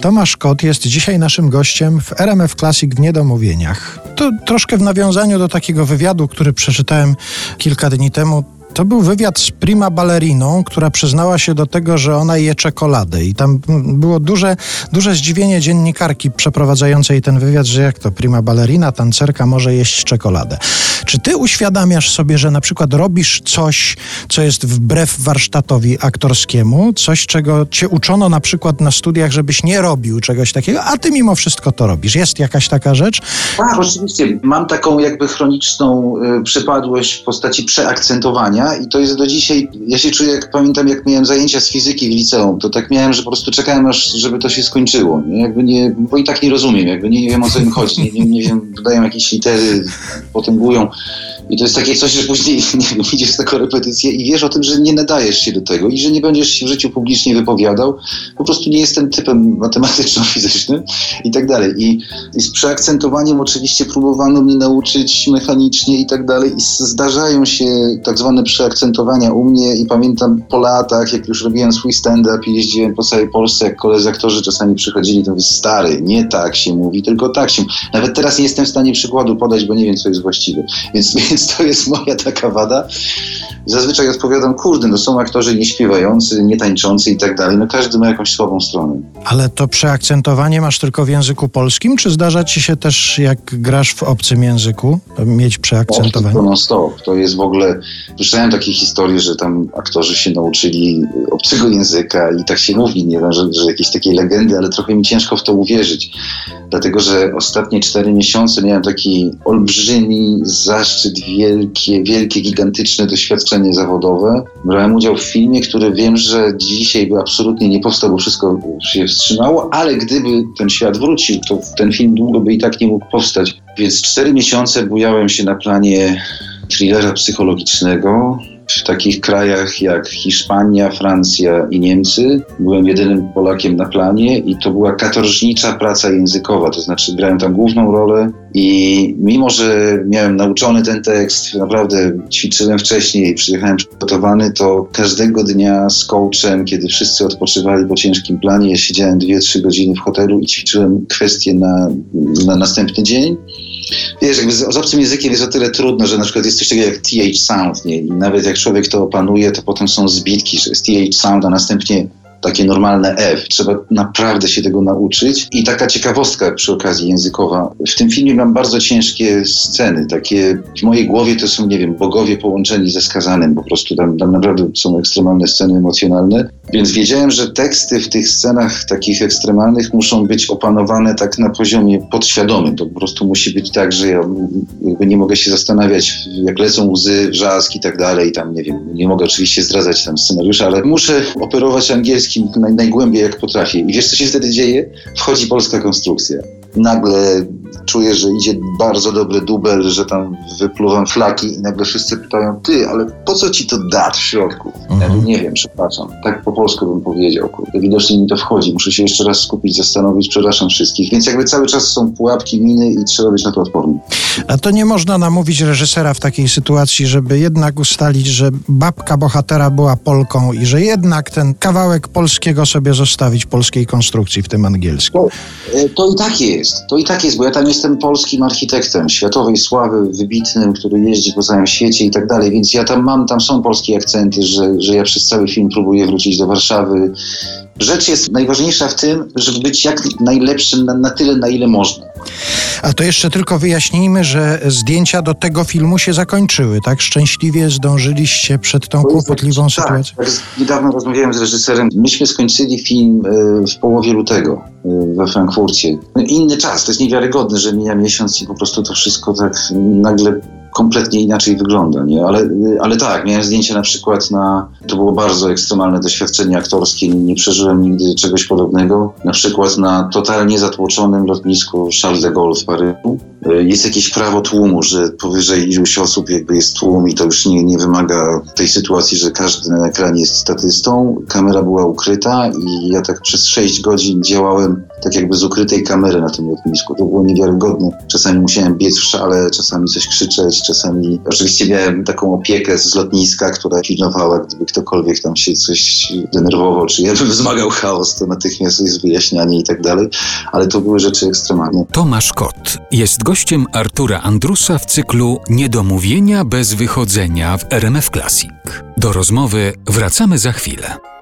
Tomasz Kot jest dzisiaj naszym gościem w RMF Classic w Niedomówieniach. To troszkę w nawiązaniu do takiego wywiadu, który przeczytałem kilka dni temu. To był wywiad z prima balleriną, która przyznała się do tego, że ona je czekoladę. I tam było duże, duże zdziwienie dziennikarki przeprowadzającej ten wywiad, że jak to prima ballerina, tancerka może jeść czekoladę. Czy ty uświadamiasz sobie, że na przykład robisz coś, co jest wbrew warsztatowi aktorskiemu, coś, czego cię uczono na przykład na studiach, żebyś nie robił czegoś takiego, a ty mimo wszystko to robisz? Jest jakaś taka rzecz? Tak, oczywiście. Mam taką jakby chroniczną y, przypadłość w postaci przeakcentowania i to jest do dzisiaj, ja się czuję, jak pamiętam, jak miałem zajęcia z fizyki w liceum, to tak miałem, że po prostu czekałem aż, żeby to się skończyło. Nie? Jakby nie, bo i tak nie rozumiem, jakby nie, nie wiem o co im chodzi, nie, nie, nie wiem, dodają jakieś litery, potęgują. I to jest takie coś, że później nie idziesz na korepetycję i wiesz o tym, że nie nadajesz się do tego i że nie będziesz się w życiu publicznie wypowiadał. Po prostu nie jestem typem matematyczno-fizycznym i tak dalej. I, I z przeakcentowaniem oczywiście próbowano mnie nauczyć mechanicznie i tak dalej. I zdarzają się tak zwane przeakcentowania u mnie i pamiętam po latach, jak już robiłem swój stand-up i jeździłem po całej Polsce, jak koledzy aktorzy czasami przychodzili, to mówię, stary, nie tak się mówi, tylko tak się Nawet teraz nie jestem w stanie przykładu podać, bo nie wiem, co jest właściwe. Więc więc to jest moja taka wada. Zazwyczaj odpowiadam, kurde, no są aktorzy nieśpiewający, nietańczący i tak dalej. No każdy ma jakąś słabą stronę. Ale to przeakcentowanie masz tylko w języku polskim, czy zdarza ci się też, jak grasz w obcym języku, mieć przeakcentowanie? To non stop. To jest w ogóle... Słyszałem takie historie, że tam aktorzy się nauczyli obcego języka i tak się mówi, nie wiem, że, że jakieś takie legendy, ale trochę mi ciężko w to uwierzyć. Dlatego, że ostatnie cztery miesiące miałem taki olbrzymi zaszczyt, wielkie, wielkie, gigantyczne doświadczenie zawodowe. Brałem udział w filmie, który wiem, że dzisiaj by absolutnie nie powstał, bo wszystko się wstrzymało, ale gdyby ten świat wrócił, to ten film długo by i tak nie mógł powstać. Więc cztery miesiące bujałem się na planie thrillera psychologicznego, w takich krajach jak Hiszpania, Francja i Niemcy. Byłem jedynym Polakiem na planie i to była katorżnicza praca językowa, to znaczy grałem tam główną rolę i mimo, że miałem nauczony ten tekst, naprawdę ćwiczyłem wcześniej, przyjechałem przygotowany, to każdego dnia z coachem, kiedy wszyscy odpoczywali po ciężkim planie, ja siedziałem 2-3 godziny w hotelu i ćwiczyłem kwestie na, na następny dzień. Wiesz, jakby z, z obcym językiem jest o tyle trudno, że na przykład jest coś takiego jak TH sound, nie? I nawet jak człowiek to opanuje, to potem są zbitki, że jest TH sound, a następnie takie normalne F. Trzeba naprawdę się tego nauczyć. I taka ciekawostka przy okazji językowa. W tym filmie mam bardzo ciężkie sceny. Takie w mojej głowie to są, nie wiem, bogowie połączeni ze skazanym. Po prostu tam, tam naprawdę są ekstremalne sceny emocjonalne. Więc wiedziałem, że teksty w tych scenach takich ekstremalnych muszą być opanowane tak na poziomie podświadomym. To po prostu musi być tak, że ja jakby nie mogę się zastanawiać, jak lecą łzy, wrzask i tak dalej. Tam, nie wiem, nie mogę oczywiście zdradzać tam scenariusza, ale muszę operować angielskim naj, najgłębiej jak potrafię. I wiesz, co się wtedy dzieje? Wchodzi polska konstrukcja. Nagle czuję, że idzie bardzo dobry dubel, że tam wypluwam flaki i nagle wszyscy pytają, ty, ale po co ci to dat w środku? Mhm. Ja nie wiem, przepraszam. Tak po polsku bym powiedział, kurde. Widocznie mi to wchodzi. Muszę się jeszcze raz skupić, zastanowić, przepraszam wszystkich. Więc jakby cały czas są pułapki, miny i trzeba być na to odporny. A to nie można namówić reżysera w takiej sytuacji, żeby jednak ustalić, że babka bohatera była Polką i że jednak ten kawałek polskiego sobie zostawić, polskiej konstrukcji, w tym angielskim. To, e, to i tak jest. To i tak jest, bo ja tam jestem polskim architektem światowej sławy, wybitnym, który jeździ po całym świecie i tak dalej, więc ja tam mam, tam są polskie akcenty, że, że ja przez cały film próbuję wrócić do Warszawy. Rzecz jest najważniejsza w tym, żeby być jak najlepszym na, na tyle, na ile można. A to jeszcze tylko wyjaśnijmy, że zdjęcia do tego filmu się zakończyły, tak? Szczęśliwie zdążyliście przed tą kłopotliwą tak, sytuacją. Tak, niedawno rozmawiałem z reżyserem. Myśmy skończyli film e, w połowie lutego e, we Frankfurcie. No, inny czas, to jest niewiarygodne, że mija miesiąc i po prostu to wszystko tak nagle kompletnie inaczej wygląda, nie? Ale, ale tak, miałem zdjęcie na przykład na, to było bardzo ekstremalne doświadczenie aktorskie, nie przeżyłem nigdy czegoś podobnego, na przykład na totalnie zatłoczonym lotnisku Charles de Gaulle w Paryżu, y, jest jakieś prawo tłumu, że powyżej iluś osób jakby jest tłum i to już nie, nie wymaga tej sytuacji, że każdy na ekranie jest statystą. Kamera była ukryta i ja tak przez 6 godzin działałem tak jakby z ukrytej kamery na tym lotnisku. To było niewiarygodne. Czasami musiałem biec w szale, czasami coś krzyczeć, czasami... Oczywiście miałem taką opiekę z lotniska, która pilnowała, gdyby ktokolwiek tam się coś denerwował, czy jakby wzmagał chaos, to natychmiast jest wyjaśnianie i tak dalej, ale to były rzeczy ekstremalne. Tomasz Kot jest gościem Artura Andrusa w cyklu Niedomówienia bez wychodzenia w RMF Classic. Do rozmowy wracamy za chwilę.